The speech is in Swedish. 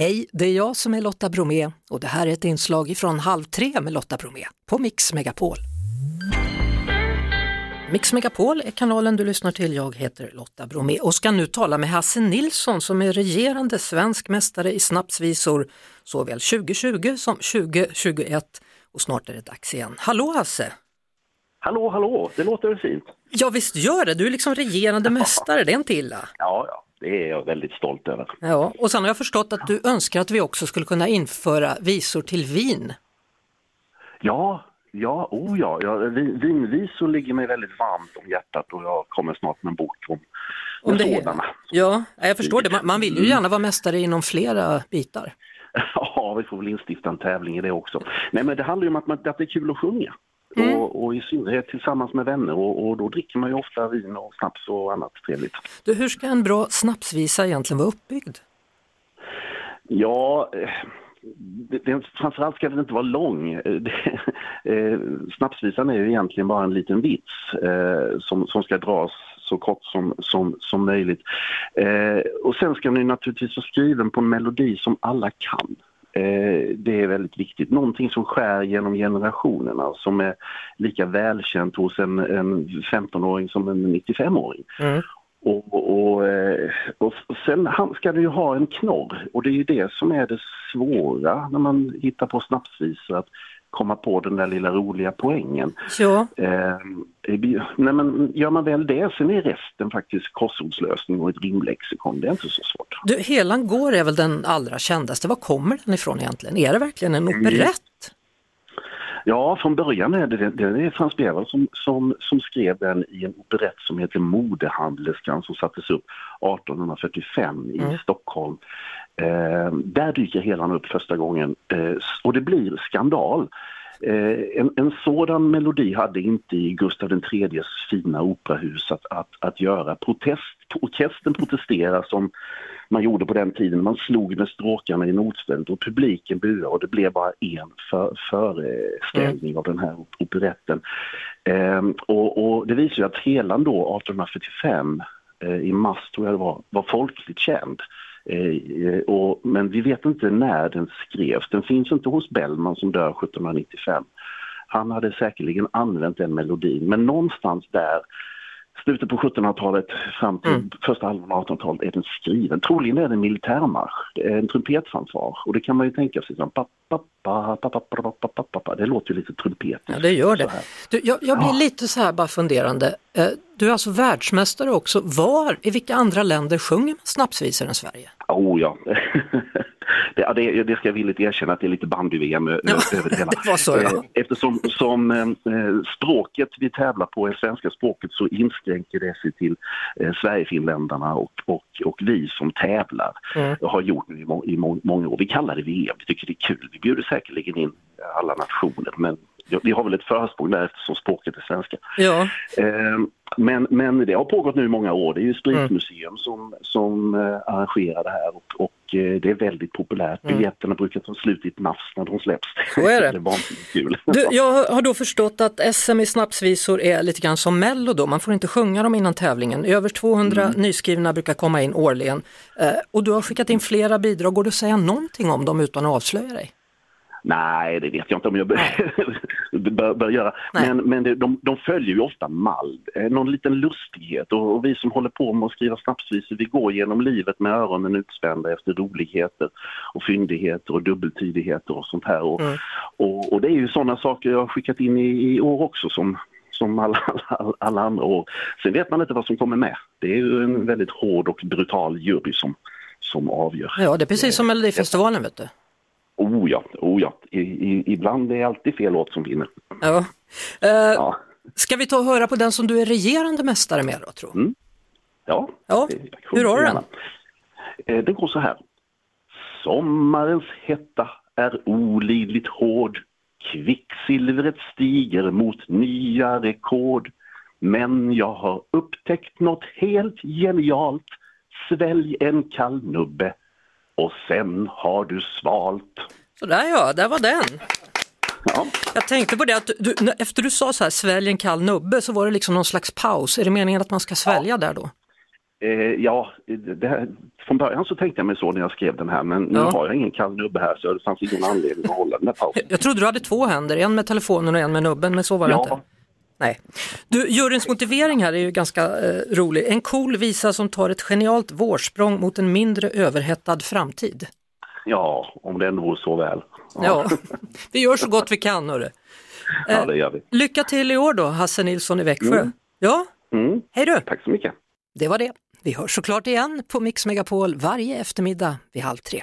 Hej, det är jag som är Lotta Bromé och det här är ett inslag från Halv tre med Lotta Bromé på Mix Megapol. Mix Megapol är kanalen du lyssnar till. Jag heter Lotta Bromé och ska nu tala med Hasse Nilsson som är regerande svensk mästare i snapsvisor såväl 2020 som 2021 och snart är det dags igen. Hallå Hasse! Hallå, hallå, det låter fint? Ja visst gör det, du är liksom regerande mästare, det är inte illa. Ja, ja, det är jag väldigt stolt över. Ja, och sen har jag förstått att du önskar att vi också skulle kunna införa visor till vin. Ja, ja, oh ja, ja vin, vinvisor ligger mig väldigt varmt om hjärtat och jag kommer snart med en bok om, om det sådana. Ja, jag förstår det. Man, man vill ju gärna vara mästare inom flera bitar. Ja, vi får väl instifta en tävling i det också. Nej, men det handlar ju om att, man, att det är kul att sjunga. Mm. Och, och, i synnerhet tillsammans med vänner och, och, då dricker man ju ofta vin och snaps och annat trevligt. Du, hur ska en bra snapsvisa egentligen vara uppbyggd? Ja, eh, det, det, framförallt ska den inte vara lång. Det, eh, snapsvisan är ju egentligen bara en liten vits eh, som, som ska dras så kort som, som, som möjligt. Eh, och sen ska den naturligtvis vara skriven på en melodi som alla kan. Eh, det är väldigt viktigt. Någonting som skär genom generationerna som är lika välkänt hos en, en 15-åring som en 95-åring. Mm. Och, och, eh, och, sen ska du ju ha en knorr och det är ju det som är det svåra när man hittar på snapsvisor. Att komma på den där lilla roliga poängen. Ja. Eh, nej men gör man väl det, sen är resten faktiskt korsordslösning och ett rimlexikon. Det är inte så svårt. Du, Helan går är väl den allra kändaste. Var kommer den ifrån egentligen? Är det verkligen en operett? Ja, från början är det, det är Frans Berwald som, som, som skrev den i en operett som heter Modehandlerskan som sattes upp 1845 i mm. Stockholm. Eh, där dyker Helan upp första gången eh, och det blir skandal. Eh, en, en, sådan melodi hade inte i Gustav IIIs fina operahus att, att, att göra. Protest, orkestern protesterar som man gjorde på den tiden. Man slog med stråkarna i notstället och publiken buade och det blev bara en för, föreställning mm. av den här operetten. Eh, och, och, det visar ju att Helan då 1845 eh, i mars tror jag det var, var folkligt känd. Eh, eh, och, men vi vet inte när den skrevs. Den finns inte hos Bellman som dör 1795. Han hade säkerligen använt den melodin, men någonstans där slutet på 1700-talet fram till mm. första halvan av 1800-talet är den skriven. Troligen är det en militärmarsch, det är en trumpetfanfar och det kan man ju tänka sig som det låter ju lite trumpet. Ja det gör det. Du, jag, jag blir ja. lite så här bara funderande, du är alltså världsmästare också. Var, i vilka andra länder sjunger man snapsvisor än Sverige? Oh ja, det, det, det ska jag villigt erkänna att det är lite bandy-VM ja, över det hela. det var så, ja. Eh, eftersom som, eh, språket vi tävlar på är svenska språket så inskränker det sig till eh, Sverigefinländarna och, och, och vi som tävlar mm. har gjort nu i, må, i må, många år. Vi kallar det VM, vi tycker det är kul. Vi bjuder säkerligen in alla nationer men vi har väl ett försprång där eftersom språket är svenska. Ja. Eh, men, men det har pågått nu i många år. Det är ju Spritmuseum mm. som, som arrangerar det här och, och det är väldigt populärt. Mm. Biljetterna brukar ta slut i ett nafs när de släpps. Så är det. det. Du, jag har då förstått att SM i snapsvisor är lite grann som Mello då, man får inte sjunga dem innan tävlingen. Över 200 mm. nyskrivna brukar komma in årligen uh, och du har skickat in flera bidrag. Går det att säga någonting om dem utan att avslöja dig? Nej, det vet jag inte om jag bör, bör göra. Nej. Men, men det, de, de, följer ju ofta mall, eh, någon liten lustighet och, och, vi som håller på med att skriva snapsvisor, vi går genom livet med öronen utspända efter roligheter och fyndigheter och dubbeltydigheter och sånt här. Och, mm. och, och, det är ju sådana saker jag har skickat in i, i år också som, som alla, alla, alla, andra år. Sen vet man inte vad som kommer med. Det är ju en väldigt hård och brutal jury som, som avgör. Ja, det är precis som Melodifestivalen vet du. Oh ja, oh ja. I, i, ibland är det alltid fel låt som vinner. Ja. Uh, ja. Ska vi ta och höra på den som du är regerande mästare med då, tro? Mm. Ja. ja. Hur har du den? Eh, den går så här. Sommarens hetta är olidligt hård. Kvicksilvret stiger mot nya rekord. Men jag har upptäckt något helt genialt. Svälj en kall nubbe och sen har du svalt. Sådär ja, där var den. Ja. Jag tänkte på det att du, efter du sa så här, svälj en kall nubbe så var det liksom någon slags paus. Är det meningen att man ska svälja ja. där då? Eh, ja, här, från början så tänkte jag mig så när jag skrev den här men nu Ja. har jag ingen kall nubbe här så det fanns ingen anledning att hålla den här pausen. Jag trodde du hade två händer, en med telefonen och en med nubben, men så var det Ja. inte. Nej. Du, juryns motivering här är ju ganska eh, rolig. En cool visa som tar ett genialt vårsprång mot en mindre överhettad framtid. Ja, om det ändå vore så väl. Ja, vi gör så gott vi kan. Hörru. ja, det gör vi. Lycka till i år då, Hasse Nilsson i Växjö. Ja, Mm. hej du! Tack så mycket. Det var det. Vi hörs såklart igen på Mix Megapol varje eftermiddag vid halv tre.